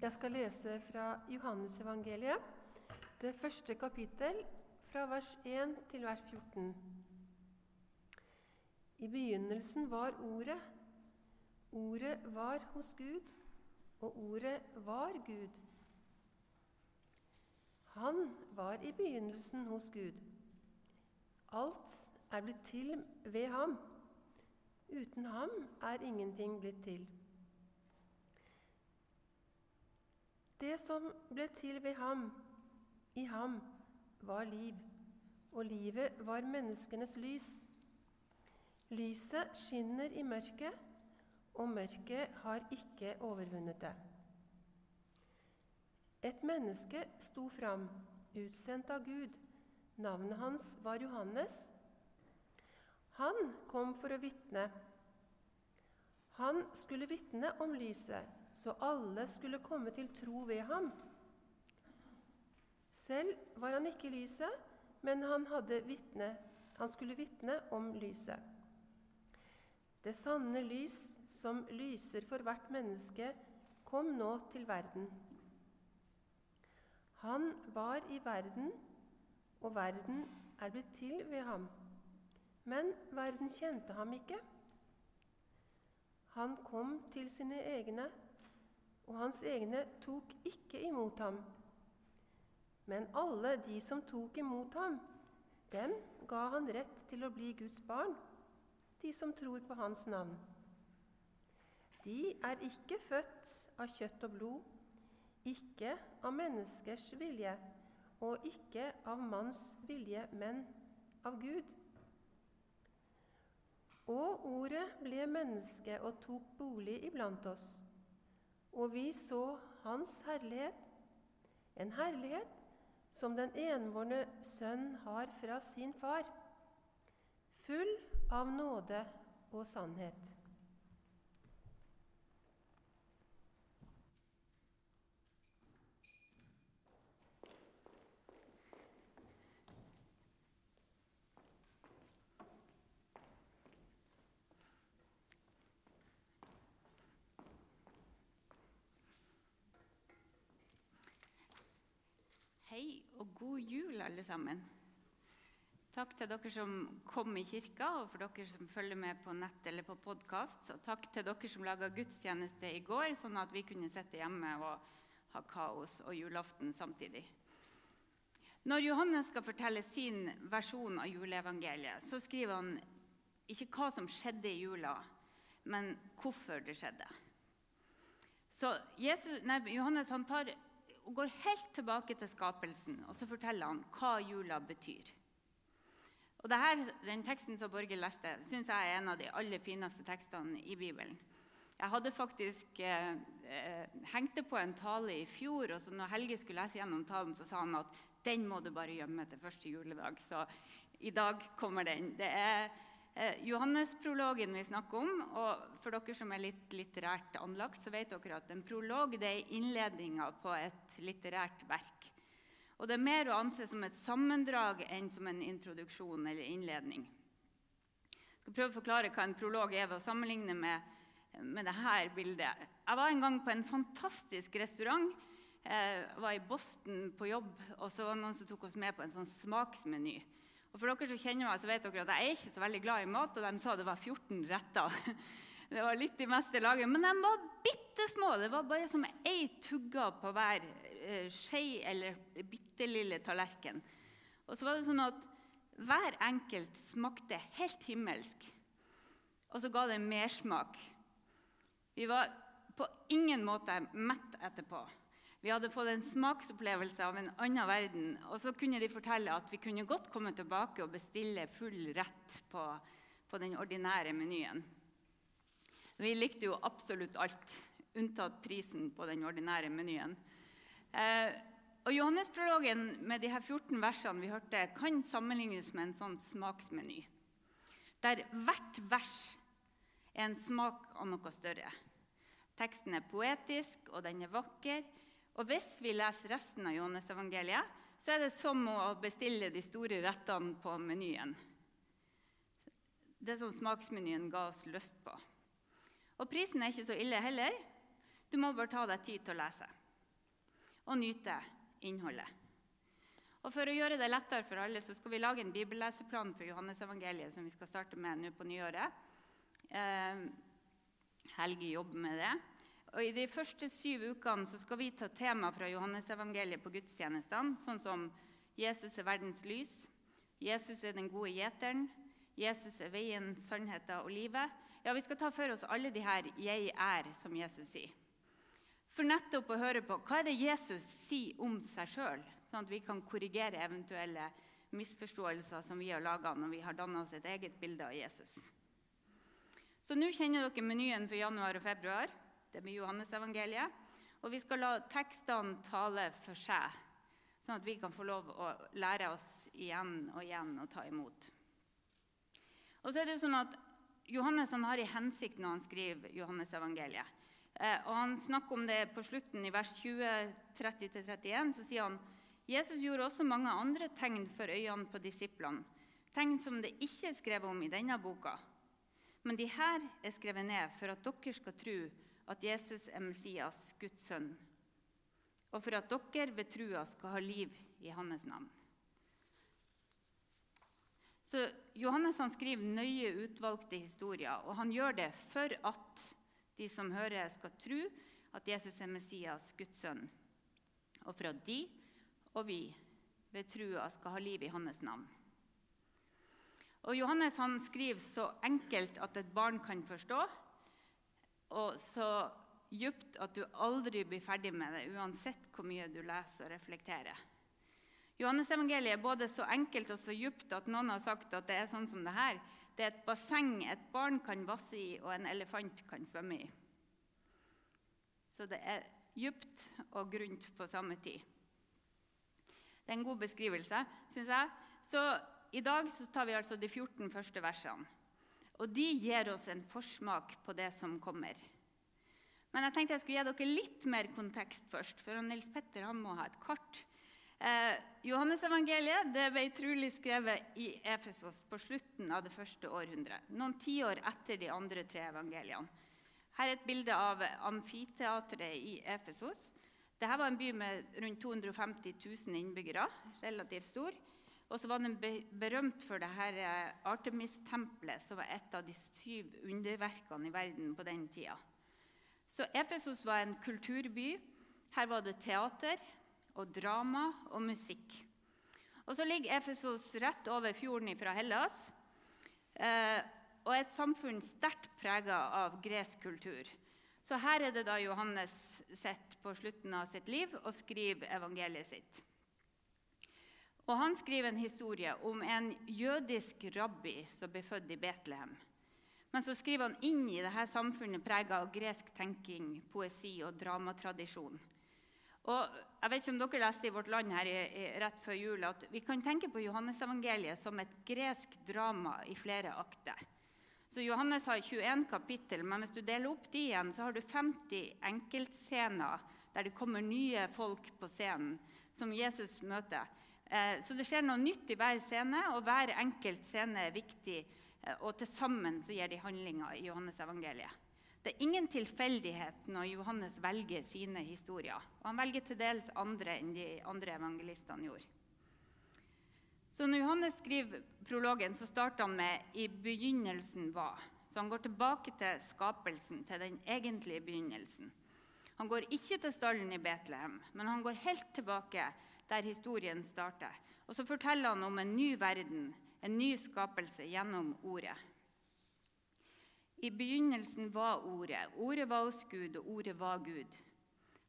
Jeg skal lese fra Johannesevangeliet, det første kapittel, fra vers 1 til vers 14. I begynnelsen var Ordet. Ordet var hos Gud, og Ordet var Gud. Han var i begynnelsen hos Gud. Alt er blitt til ved ham. Uten ham er ingenting blitt til. Det som ble til ved ham, i ham, var liv, og livet var menneskenes lys. Lyset skinner i mørket, og mørket har ikke overvunnet det. Et menneske sto fram, utsendt av Gud. Navnet hans var Johannes. Han kom for å vitne. Han skulle vitne om lyset så alle skulle komme til tro ved ham. Selv var han ikke lyset, men han, vittne, han skulle vitne om lyset. Det sanne lys, som lyser for hvert menneske, kom nå til verden. Han var i verden, og verden er blitt til ved ham. Men verden kjente ham ikke. Han kom til sine egne, hans egne tok ikke imot ham. Men alle de som tok imot ham, dem ga han rett til å bli Guds barn, de som tror på hans navn. De er ikke født av kjøtt og blod, ikke av menneskers vilje og ikke av manns vilje, men av Gud. Og ordet ble menneske og tok bolig iblant oss og vi så Hans herlighet, en herlighet som den enbårne sønn har fra sin far, full av nåde og sannhet. Hei og god jul, alle sammen. Takk til dere som kom i kirka, og for dere som følger med på nett eller på podkast. Og takk til dere som laga gudstjeneste i går, sånn at vi kunne sitte hjemme og ha kaos og julaften samtidig. Når Johannes skal fortelle sin versjon av juleevangeliet, så skriver han ikke hva som skjedde i jula, men hvorfor det skjedde. Så Jesus, nei, Johannes han tar og går helt tilbake til skapelsen, og så forteller han hva jula betyr. Og her, Den teksten som Borge leste, syns jeg er en av de aller fineste tekstene i Bibelen. Jeg hadde faktisk eh, eh, hengte på en tale i fjor, og så når Helge skulle lese gjennom talen, så sa han at den må du bare gjemme til første juledag. Så i dag kommer den. Det er Eh, Johannes-prologen vi snakker om, og for dere som er litt litterært anlagt, så vet dere at en prolog er innledninga på et litterært verk. Og det er mer å anse som et sammendrag enn som en introduksjon eller innledning. Jeg skal prøve å forklare hva en prolog er ved å sammenligne med, med dette bildet. Jeg var en gang på en fantastisk restaurant. Jeg var i Boston på jobb, og så var det noen som tok oss med på en sånn smaksmeny. Og for dere som kjenner meg, så vet dere at jeg er ikke så veldig glad i mat, og de sa det var 14 retter. Det var litt i meste laget, men de var bitte små. Det var bare som ei tugga på hver eh, skje eller bitte lille tallerken. Og så var det sånn at hver enkelt smakte helt himmelsk. Og så ga det mersmak. Vi var på ingen måte mett etterpå. Vi hadde fått en smaksopplevelse av en annen verden. Og så kunne de fortelle at vi kunne godt komme tilbake og bestille full rett på, på den ordinære menyen. Vi likte jo absolutt alt, unntatt prisen på den ordinære menyen. Eh, og Johannesprologen med de her 14 versene vi hørte, kan sammenlignes med en sånn smaksmeny. Der hvert vers er en smak av noe større. Teksten er poetisk, og den er vakker. Og Hvis vi leser resten av Johannes-evangeliet, så er det som å bestille de store rettene på menyen. Det som smaksmenyen ga oss lyst på. Og prisen er ikke så ille heller. Du må bare ta deg tid til å lese. og nyte innholdet. Og For å gjøre det lettere for alle så skal vi lage en bibelleseplan for Johannesevangeliet som vi skal starte med nå på nyåret. Eh, Helge jobber med det. Og I de første syv ukene så skal vi ta tema fra Johannesevangeliet på gudstjenestene, sånn som Jesus er verdens lys, Jesus er den gode gjeteren, Jesus er veien, sannheten og livet. Ja, Vi skal ta for oss alle de her 'jeg er' som Jesus sier. For nettopp å høre på hva er det Jesus sier om seg sjøl, sånn at vi kan korrigere eventuelle misforståelser som vi har laga når vi har danna oss et eget bilde av Jesus. Så nå kjenner dere menyen for januar og februar. Det er med Johannesevangeliet. Og vi skal la tekstene tale for seg, sånn at vi kan få lov å lære oss igjen og igjen å ta imot. Og så er det jo sånn at Johannes har i hensikt når han skriver Johannesevangeliet. Eh, og han snakker om det på slutten, i vers 20, 30-31. Så sier han Jesus gjorde også mange andre tegn for øynene på disiplene. Tegn som det ikke er skrevet om i denne boka. Men de her er skrevet ned for at dere skal tro at Jesus er Messias, Guds sønn, og for at dere ved trua skal ha liv i hans navn. Så Johannes han skriver nøye utvalgte historier, og han gjør det for at de som hører, skal tro at Jesus er Messias, Guds sønn, og for at de og vi ved trua skal ha liv i hans navn. Og Johannes han skriver så enkelt at et barn kan forstå, og så djupt at du aldri blir ferdig med det, uansett hvor mye du leser og reflekterer. Johannesevangeliet er både så enkelt og så djupt at noen har sagt at det er sånn som det her. Det er et basseng et barn kan vasse i, og en elefant kan svømme i. Så det er djupt og grunt på samme tid. Det er en god beskrivelse, syns jeg. Så i dag så tar vi altså de 14 første versene. Og de gir oss en forsmak på det som kommer. Men jeg tenkte jeg skulle gi dere litt mer kontekst først, for Nils Petter han må ha et kart Eh, Johannesevangeliet ble trolig skrevet i Efesos på slutten av det første århundret, noen tiår etter de andre tre evangeliene. Her er et bilde av amfiteatret i Efesos. Dette var en by med rundt 250 000 innbyggere, relativt stor. Og så var den berømt for dette her Artemis-tempelet, som var et av de syv underverkene i verden på den tida. Så Efesos var en kulturby. Her var det teater, og drama og musikk. Og så ligger Efesos rett over fjorden fra Hellas eh, og et samfunn sterkt prega av gresk kultur. Så her er det da Johannes sitter på slutten av sitt liv og skriver evangeliet sitt. Og Han skriver en historie om en jødisk rabbi som ble født i Betlehem. Men så skriver han inn i dette samfunnet prega av gresk tenking, poesi og dramatradisjon. Og jeg vet ikke om dere leste i Vårt Land her i, i, rett før jul at vi kan tenke på Johannesevangeliet som et gresk drama i flere akter. Så Johannes har 21 kapittel, men hvis du deler opp de igjen, så har du 50 enkeltscener der det kommer nye folk på scenen som Jesus møter. Eh, så det skjer noe nytt i hver scene, og hver enkelt scene er viktig. Eh, og til sammen så gir de handlinger i Johannes evangeliet. Det er ingen tilfeldighet når Johannes velger sine historier. Og han velger til dels andre enn de andre evangelistene gjorde. Så Når Johannes skriver prologen, så starter han med 'i begynnelsen var'. Så han går tilbake til skapelsen, til den egentlige begynnelsen. Han går ikke til stallen i Betlehem, men han går helt tilbake der historien starter. Og så forteller han om en ny verden, en ny skapelse, gjennom ordet. I begynnelsen var Ordet. Ordet var hos Gud, og Ordet var Gud.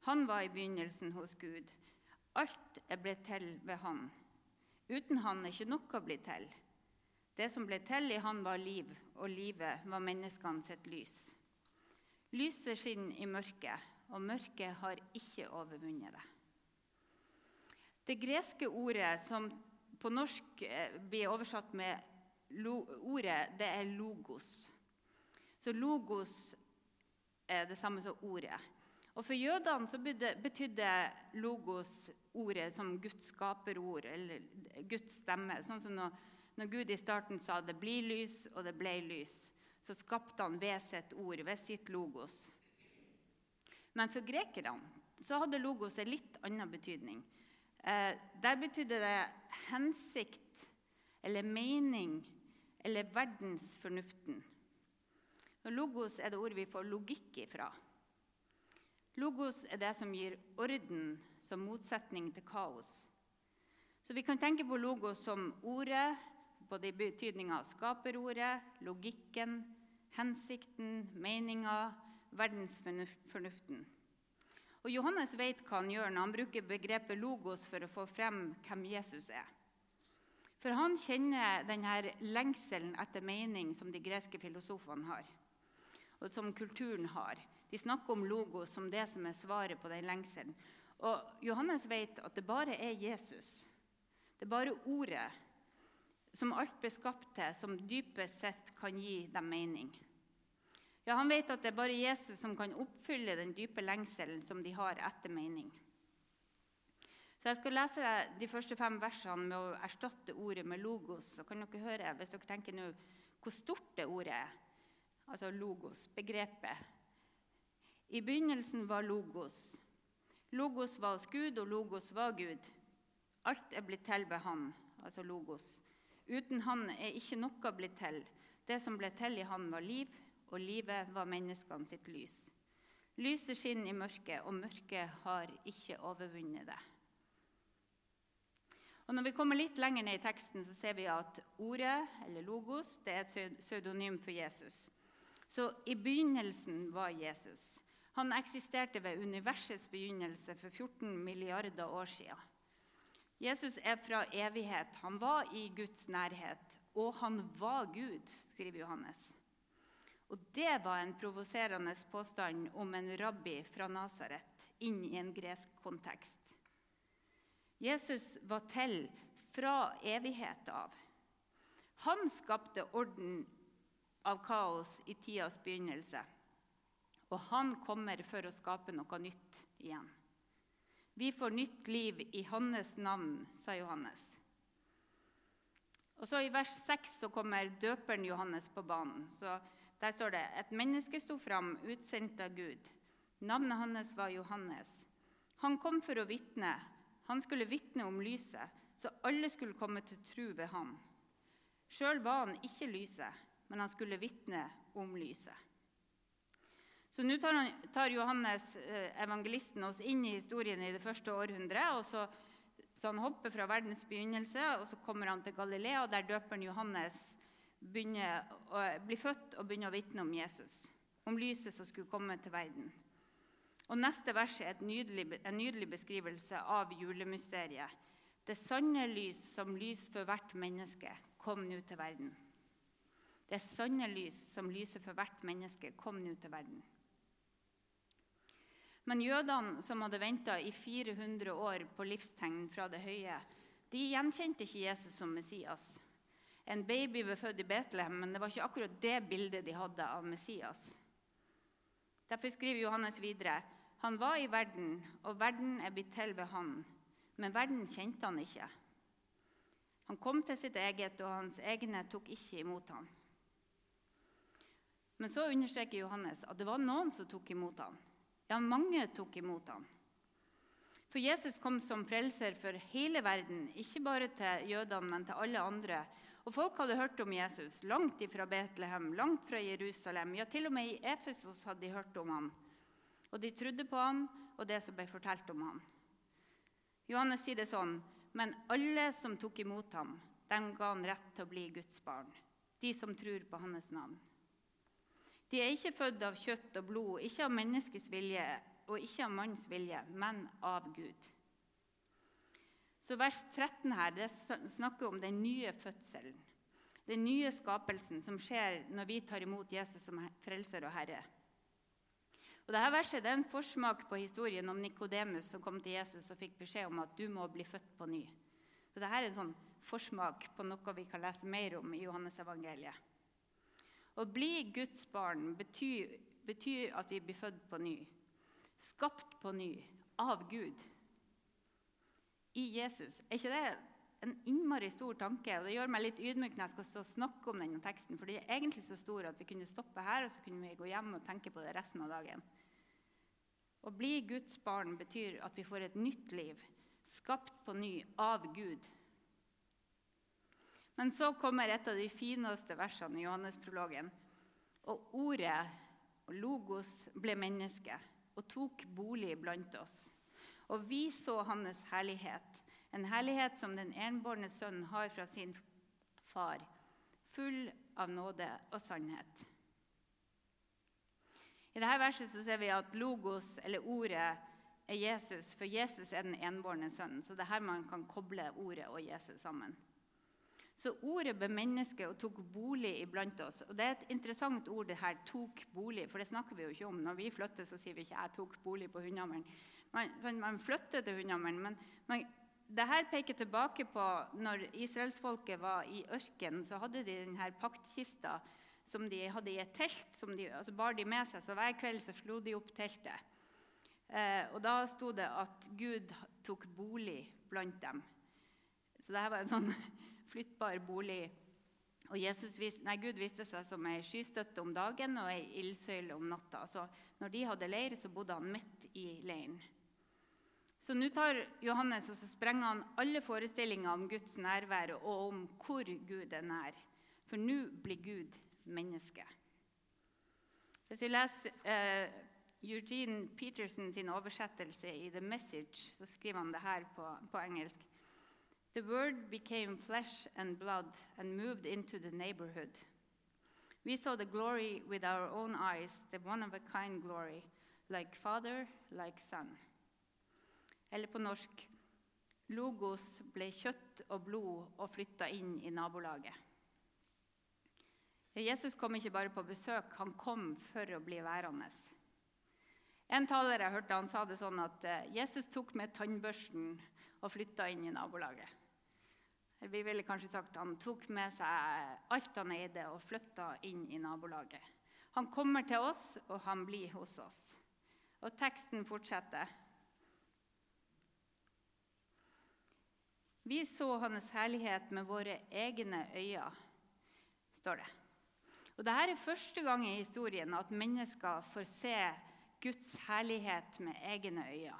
Han var i begynnelsen hos Gud. Alt er blitt til ved Han. Uten Han er ikke noe blitt til. Det som ble til i Han, var liv, og livet var menneskene sitt lys. Lyset skinner i mørket, og mørket har ikke overvunnet det. Det greske ordet som på norsk eh, blir oversatt med ordet, det er logos. Så logos er det samme som ordet. Og For jødene så betydde logos ordet som Guds skaperord, eller Guds stemme. Sånn som når, når Gud i starten sa det blir lys, og det ble lys, så skapte han ved sitt ord, ved sitt logos. Men for grekerne så hadde logos en litt annen betydning. Eh, der betydde det hensikt eller mening eller verdensfornuften. Og logos er det ordet vi får logikk ifra. Logos er det som gir orden som motsetning til kaos. Så vi kan tenke på logos som ordet, både i betydninga av skaperordet, logikken, hensikten, meninga, verdensfornuften. Og Johannes vet hva han gjør når han bruker begrepet logos for å få frem hvem Jesus er. For han kjenner denne lengselen etter mening som de greske filosofene har, og som kulturen har. De snakker om logos som det som er svaret på den lengselen. Og Johannes vet at det bare er Jesus, det er bare Ordet, som alt ble skapt til, som dypest sett kan gi dem mening. Ja, Han vet at det er bare Jesus som kan oppfylle den dype lengselen som de har etter mening. Så Jeg skal lese de første fem versene med å erstatte ordet med logos. Så kan dere høre, hvis dere tenker nå, hvor stort det ordet er. Altså logos, begrepet. I begynnelsen var logos. Logos var hos Gud, og logos var Gud. Alt er blitt til ved Han, altså logos. Uten Han er ikke noe blitt til. Det som ble til i Han, var liv, og livet var menneskene sitt lys. Lyset skinner i mørket, og mørket har ikke overvunnet det. Og når vi kommer litt lenger ned i teksten, så ser vi at ordet, eller logos, det er et pseudonym for Jesus. Så i begynnelsen var Jesus. Han eksisterte ved universets begynnelse for 14 milliarder år siden. Jesus er fra evighet. Han var i Guds nærhet, og han var Gud, skriver Johannes. Og Det var en provoserende påstand om en rabbi fra Nasaret inn i en gresk kontekst. Jesus var til fra evighet av. Han skapte orden av kaos i tidas begynnelse. Og han kommer for å skape noe nytt igjen. Vi får nytt liv i hans navn, sa Johannes. Og så I vers 6 så kommer døperen Johannes på banen. Så Der står det et menneske sto fram, utsendt av Gud. Navnet hans var Johannes. Han kom for å vitne. Han skulle vitne om lyset, så alle skulle komme til tro ved ham. Sjøl var han ikke lyset, men han skulle vitne om lyset. Så nå tar, Johannes eh, evangelisten oss inn i historien i det første århundret. og så, så Han hopper fra verdens begynnelse og så kommer han til Galilea, der døperen Johannes begynner, bli født og begynner å vitne om Jesus, om lyset som skulle komme til verden. Og Neste vers er nydelig, en nydelig beskrivelse av julemysteriet. Det sanne lys som lys for hvert menneske, kom nå til verden. Det sanne lys som lyser for hvert menneske, kom nå til verden. Men jødene som hadde venta i 400 år på livstegn fra det høye, de gjenkjente ikke Jesus som Messias. En baby ble født i Betlehem, men det var ikke akkurat det bildet de hadde av Messias. Derfor skriver Johannes videre.: Han var i verden, og verden er blitt til ved han, men verden kjente han ikke. Han kom til sitt eget, og hans egne tok ikke imot han. Men så understreker Johannes at det var noen som tok imot han. Ja, mange tok imot han. For Jesus kom som frelser for hele verden, ikke bare til jødene, men til alle andre. Og folk hadde hørt om Jesus langt ifra Betlehem, langt fra Jerusalem. Ja, til og med i Efesos hadde de hørt om ham. Og de trodde på ham og det som ble fortalt om ham. Johannes sier det sånn, men alle som tok imot ham, dem ga han rett til å bli Guds barn, de som tror på hans navn. De er ikke født av kjøtt og blod, ikke av menneskets vilje og ikke av manns vilje, men av Gud. Så vers 13 her, det snakker om den nye fødselen. Den nye skapelsen som skjer når vi tar imot Jesus som frelser og herre. Og dette verset det er en forsmak på historien om Nikodemus som kom til Jesus og fikk beskjed om at du må bli født på ny. Så Dette er en sånn forsmak på noe vi kan lese mer om i Johannes evangeliet. Å bli Guds barn betyr, betyr at vi blir født på ny. Skapt på ny av Gud. I Jesus. Er ikke det en innmari stor tanke? og Det gjør meg litt ydmyk når jeg skal snakke om denne teksten. For det er egentlig så stor at vi kunne stoppe her og så kunne vi gå hjem og tenke på det resten av dagen. Å bli Guds barn betyr at vi får et nytt liv, skapt på ny av Gud. Men så kommer et av de fineste versene i Johannes-prologen. Og ordet og logos ble menneske og tok bolig blant oss. Og vi så hans herlighet, en herlighet som den enbårne sønnen har fra sin far, full av nåde og sannhet. I dette verset ser vi at logos, eller ordet, er Jesus, for Jesus er den enbårne sønnen. Så det er her man kan koble ordet og Jesus sammen. Så ordet ble menneske og tok bolig iblant oss. Og Det er et interessant ord, det her 'tok bolig', for det snakker vi jo ikke om. Når vi flytter, så sier vi ikke 'jeg tok bolig på Hundhammeren'. Man, sånn, man flytter til Hundhammeren, men men her peker tilbake på når israelsfolket var i ørkenen, så hadde de denne paktkista som de hadde i et telt. som de, altså bar de med seg, så Hver kveld så slo de opp teltet. Eh, og Da sto det at Gud tok bolig blant dem. Så dette var en sånn flyttbar bolig. Og vis, nei, Gud viste seg som ei skystøtte om dagen og ei ildsøyle om natta. Så når de hadde leir, så bodde han midt i leiren. Så nå tar Johannes og så sprenger han alle forestillinger om Guds nærvær og om hvor Gud er nær. For nå blir Gud menneske. Hvis vi leser eh, Eugene Peterson sin oversettelse i The Message, så skriver han det her på, på engelsk. The word became flesh and blood and moved into the neighborhood. We saw the glory with our own eyes, the one of a kind glory, like Father, like Son. Eller på norsk Logos ble kjøtt og blod og flytta inn i nabolaget. Jesus kom ikke bare på besøk, han kom for å bli værende. En taler jeg hørte han sa det sånn at eh, Jesus tok med tannbørsten og flytta inn i nabolaget. Vi ville kanskje sagt Han tok med seg alt han eide, og flytta inn i nabolaget. Han kommer til oss, og han blir hos oss. Og teksten fortsetter. Vi så hans herlighet med våre egne øyne, står det. Og Dette er første gang i historien at mennesker får se Guds herlighet med egne øyne.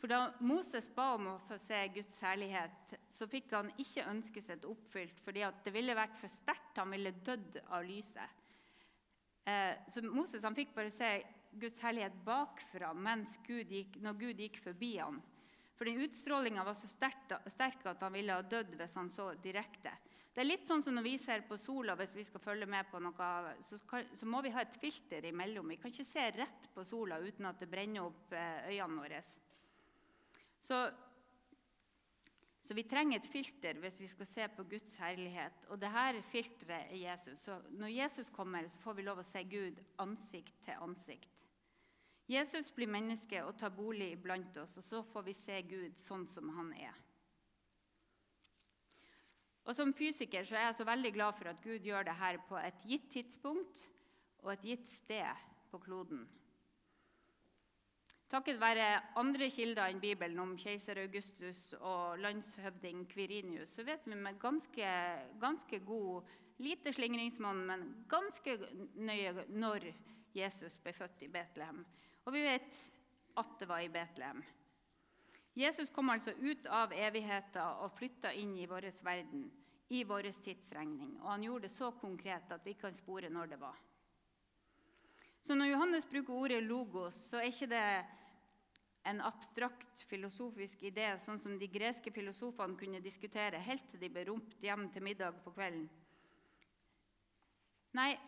For Da Moses ba om å få se Guds herlighet, så fikk han ikke ønsket sitt oppfylt fordi det ville vært for sterkt. Han ville dødd av lyset. Eh, så Moses fikk bare se Guds herlighet bakfra Gud gikk, når Gud gikk forbi ham. For den utstrålinga var så sterk at han ville ha dødd hvis han så direkte. Det er litt sånn som når vi ser på sola, hvis vi skal følge med på noe, så, skal, så må vi ha et filter imellom. Vi kan ikke se rett på sola uten at det brenner opp eh, øynene våre. Så, så, vi trenger et filter hvis vi skal se på Guds herlighet. Og dette filteret er Jesus. Så når Jesus kommer, så får vi lov å se Gud ansikt til ansikt. Jesus blir menneske og tar bolig blant oss, og så får vi se Gud sånn som han er. Og Som fysiker så er jeg så veldig glad for at Gud gjør det her på et gitt tidspunkt og et gitt sted på kloden. Takket være andre kilder enn Bibelen om keiser Augustus og landshøvding Kvirinius, så vet vi med ganske, ganske god Lite slingringsmonn, men ganske nøye når Jesus ble født i Betlehem. Og vi vet at det var i Betlehem. Jesus kom altså ut av evigheten og flytta inn i vår verden i vår tidsregning. Og han gjorde det så konkret at vi kan spore når det var. Så når Johannes bruker ordet 'logos', så er ikke det en abstrakt filosofisk idé, sånn som de greske filosofene kunne diskutere helt til de ble ropt hjem til middag på kvelden. Nei,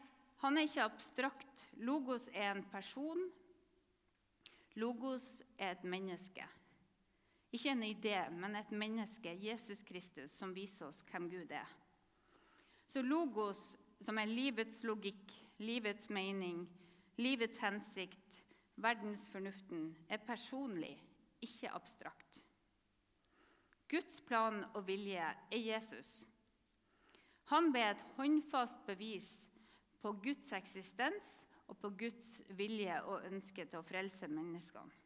han er ikke abstrakt. Logos er en person. Logos er et menneske. Ikke en idé, men et menneske, Jesus Kristus, som viser oss hvem Gud er. Så logos, som er livets logikk, livets mening, livets hensikt, verdensfornuften, er personlig, ikke abstrakt. Guds plan og vilje er Jesus. Han ble et håndfast bevis på Guds eksistens og på Guds vilje og ønske til å frelse menneskene.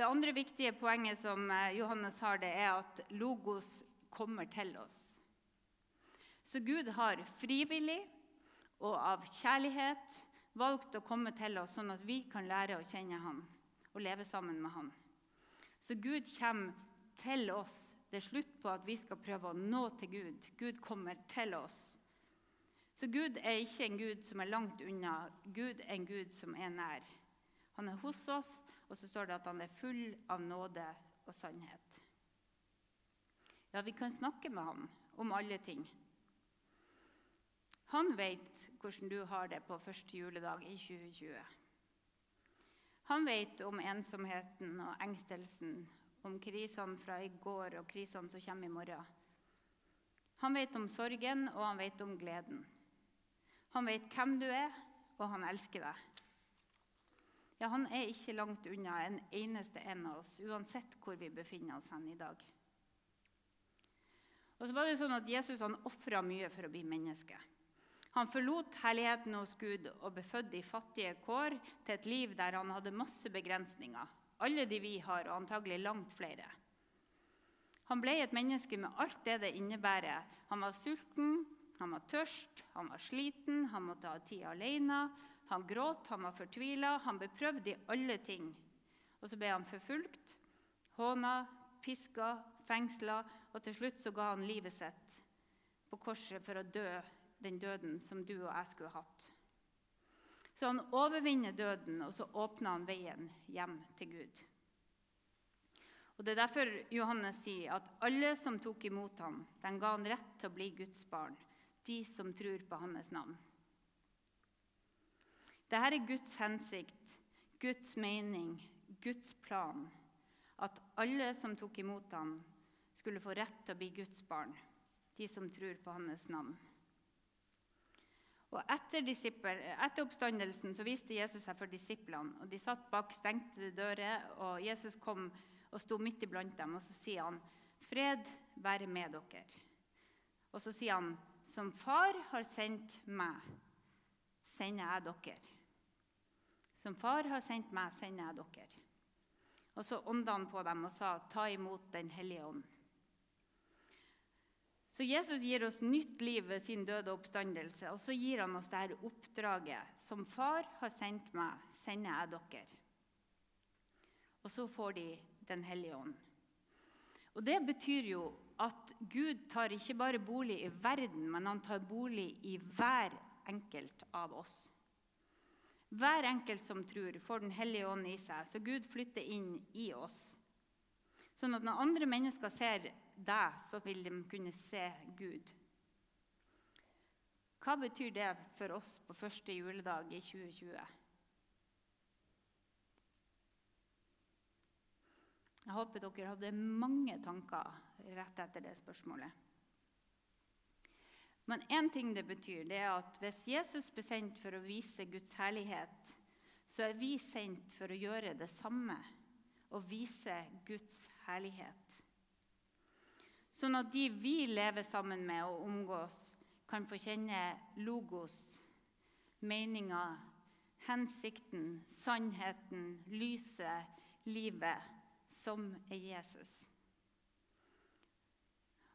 Det andre viktige poenget som eh, Johannes har, det er at logos kommer til oss. Så Gud har frivillig og av kjærlighet valgt å komme til oss sånn at vi kan lære å kjenne Han og leve sammen med Han. Så Gud kommer til oss. Det er slutt på at vi skal prøve å nå til Gud. Gud kommer til oss. Så Gud er ikke en Gud som er langt unna. Gud er en Gud som er nær. Han er hos oss, og så står det at han er full av nåde og sannhet. Ja, vi kan snakke med ham om alle ting. Han vet hvordan du har det på første juledag i 2020. Han vet om ensomheten og engstelsen, om krisene fra i går og krisene som kommer i morgen. Han vet om sorgen, og han vet om gleden. Han vet hvem du er, og han elsker deg. Ja, Han er ikke langt unna en eneste en av oss, uansett hvor vi befinner oss hen i dag. Og så var det sånn at Jesus han ofra mye for å bli menneske. Han forlot herligheten hos Gud og ble født i fattige kår til et liv der han hadde masse begrensninger. Alle de vi har, og antagelig langt flere. Han ble et menneske med alt det det innebærer. Han var sulten, han var tørst, han var sliten, han måtte ha tid alene. Han gråt, han var fortvila, han ble prøvd i alle ting. Og så ble han forfulgt, håna, piska, fengsla, og til slutt så ga han livet sitt på korset for å dø den døden som du og jeg skulle hatt. Så han overvinner døden, og så åpner han veien hjem til Gud. Og Det er derfor Johannes sier at alle som tok imot ham, den ga han rett til å bli Guds barn, de som tror på hans navn. Dette er Guds hensikt, Guds mening, Guds plan. At alle som tok imot ham, skulle få rett til å bli Guds barn, de som tror på hans navn. Og etter, etter, oppstandelsen så viste Jesus seg for disiplene. og De satt bak stengte dører, og Jesus kom og sto midt iblant dem. Og så sier han, 'Fred være med dere.' Og så sier han, 'Som Far har sendt meg, sender jeg dere.' Som Far har sendt meg, sender jeg dere. Og så ånda han på dem og sa, 'Ta imot Den hellige ånd'. Så Jesus gir oss nytt liv ved sin døde oppstandelse, og så gir han oss dette oppdraget. Som far har sendt meg, sender jeg dere. Og så får de Den hellige ånd. Og Det betyr jo at Gud tar ikke bare bolig i verden, men han tar bolig i hver enkelt av oss. Hver enkelt som tror, får Den hellige ånd i seg, så Gud flytter inn i oss. Sånn at når andre mennesker ser deg, så vil de kunne se Gud. Hva betyr det for oss på første juledag i 2020? Jeg håper dere hadde mange tanker rett etter det spørsmålet. Men én ting det betyr, det er at hvis Jesus ble sendt for å vise Guds herlighet, så er vi sendt for å gjøre det samme og vise Guds herlighet sånn at de vi lever sammen med og omgås, kan få kjenne logos, meninga, hensikten, sannheten, lyset, livet, som er Jesus.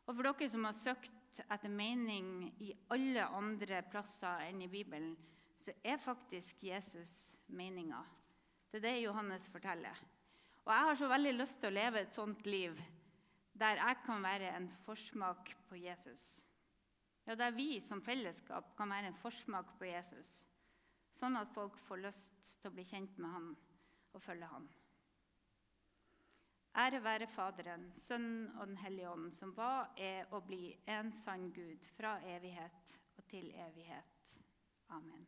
Og for dere som har søkt etter mening i alle andre plasser enn i Bibelen, så er faktisk Jesus meninga. Det er det Johannes forteller. Og jeg har så veldig lyst til å leve et sånt liv der jeg kan være en forsmak på Jesus. Ja, der vi som fellesskap kan være en forsmak på Jesus, sånn at folk får lyst til å bli kjent med han og følge han. Ære være Faderen, Sønnen og Den hellige ånd, som var, er og blir en sann Gud fra evighet og til evighet. Amen.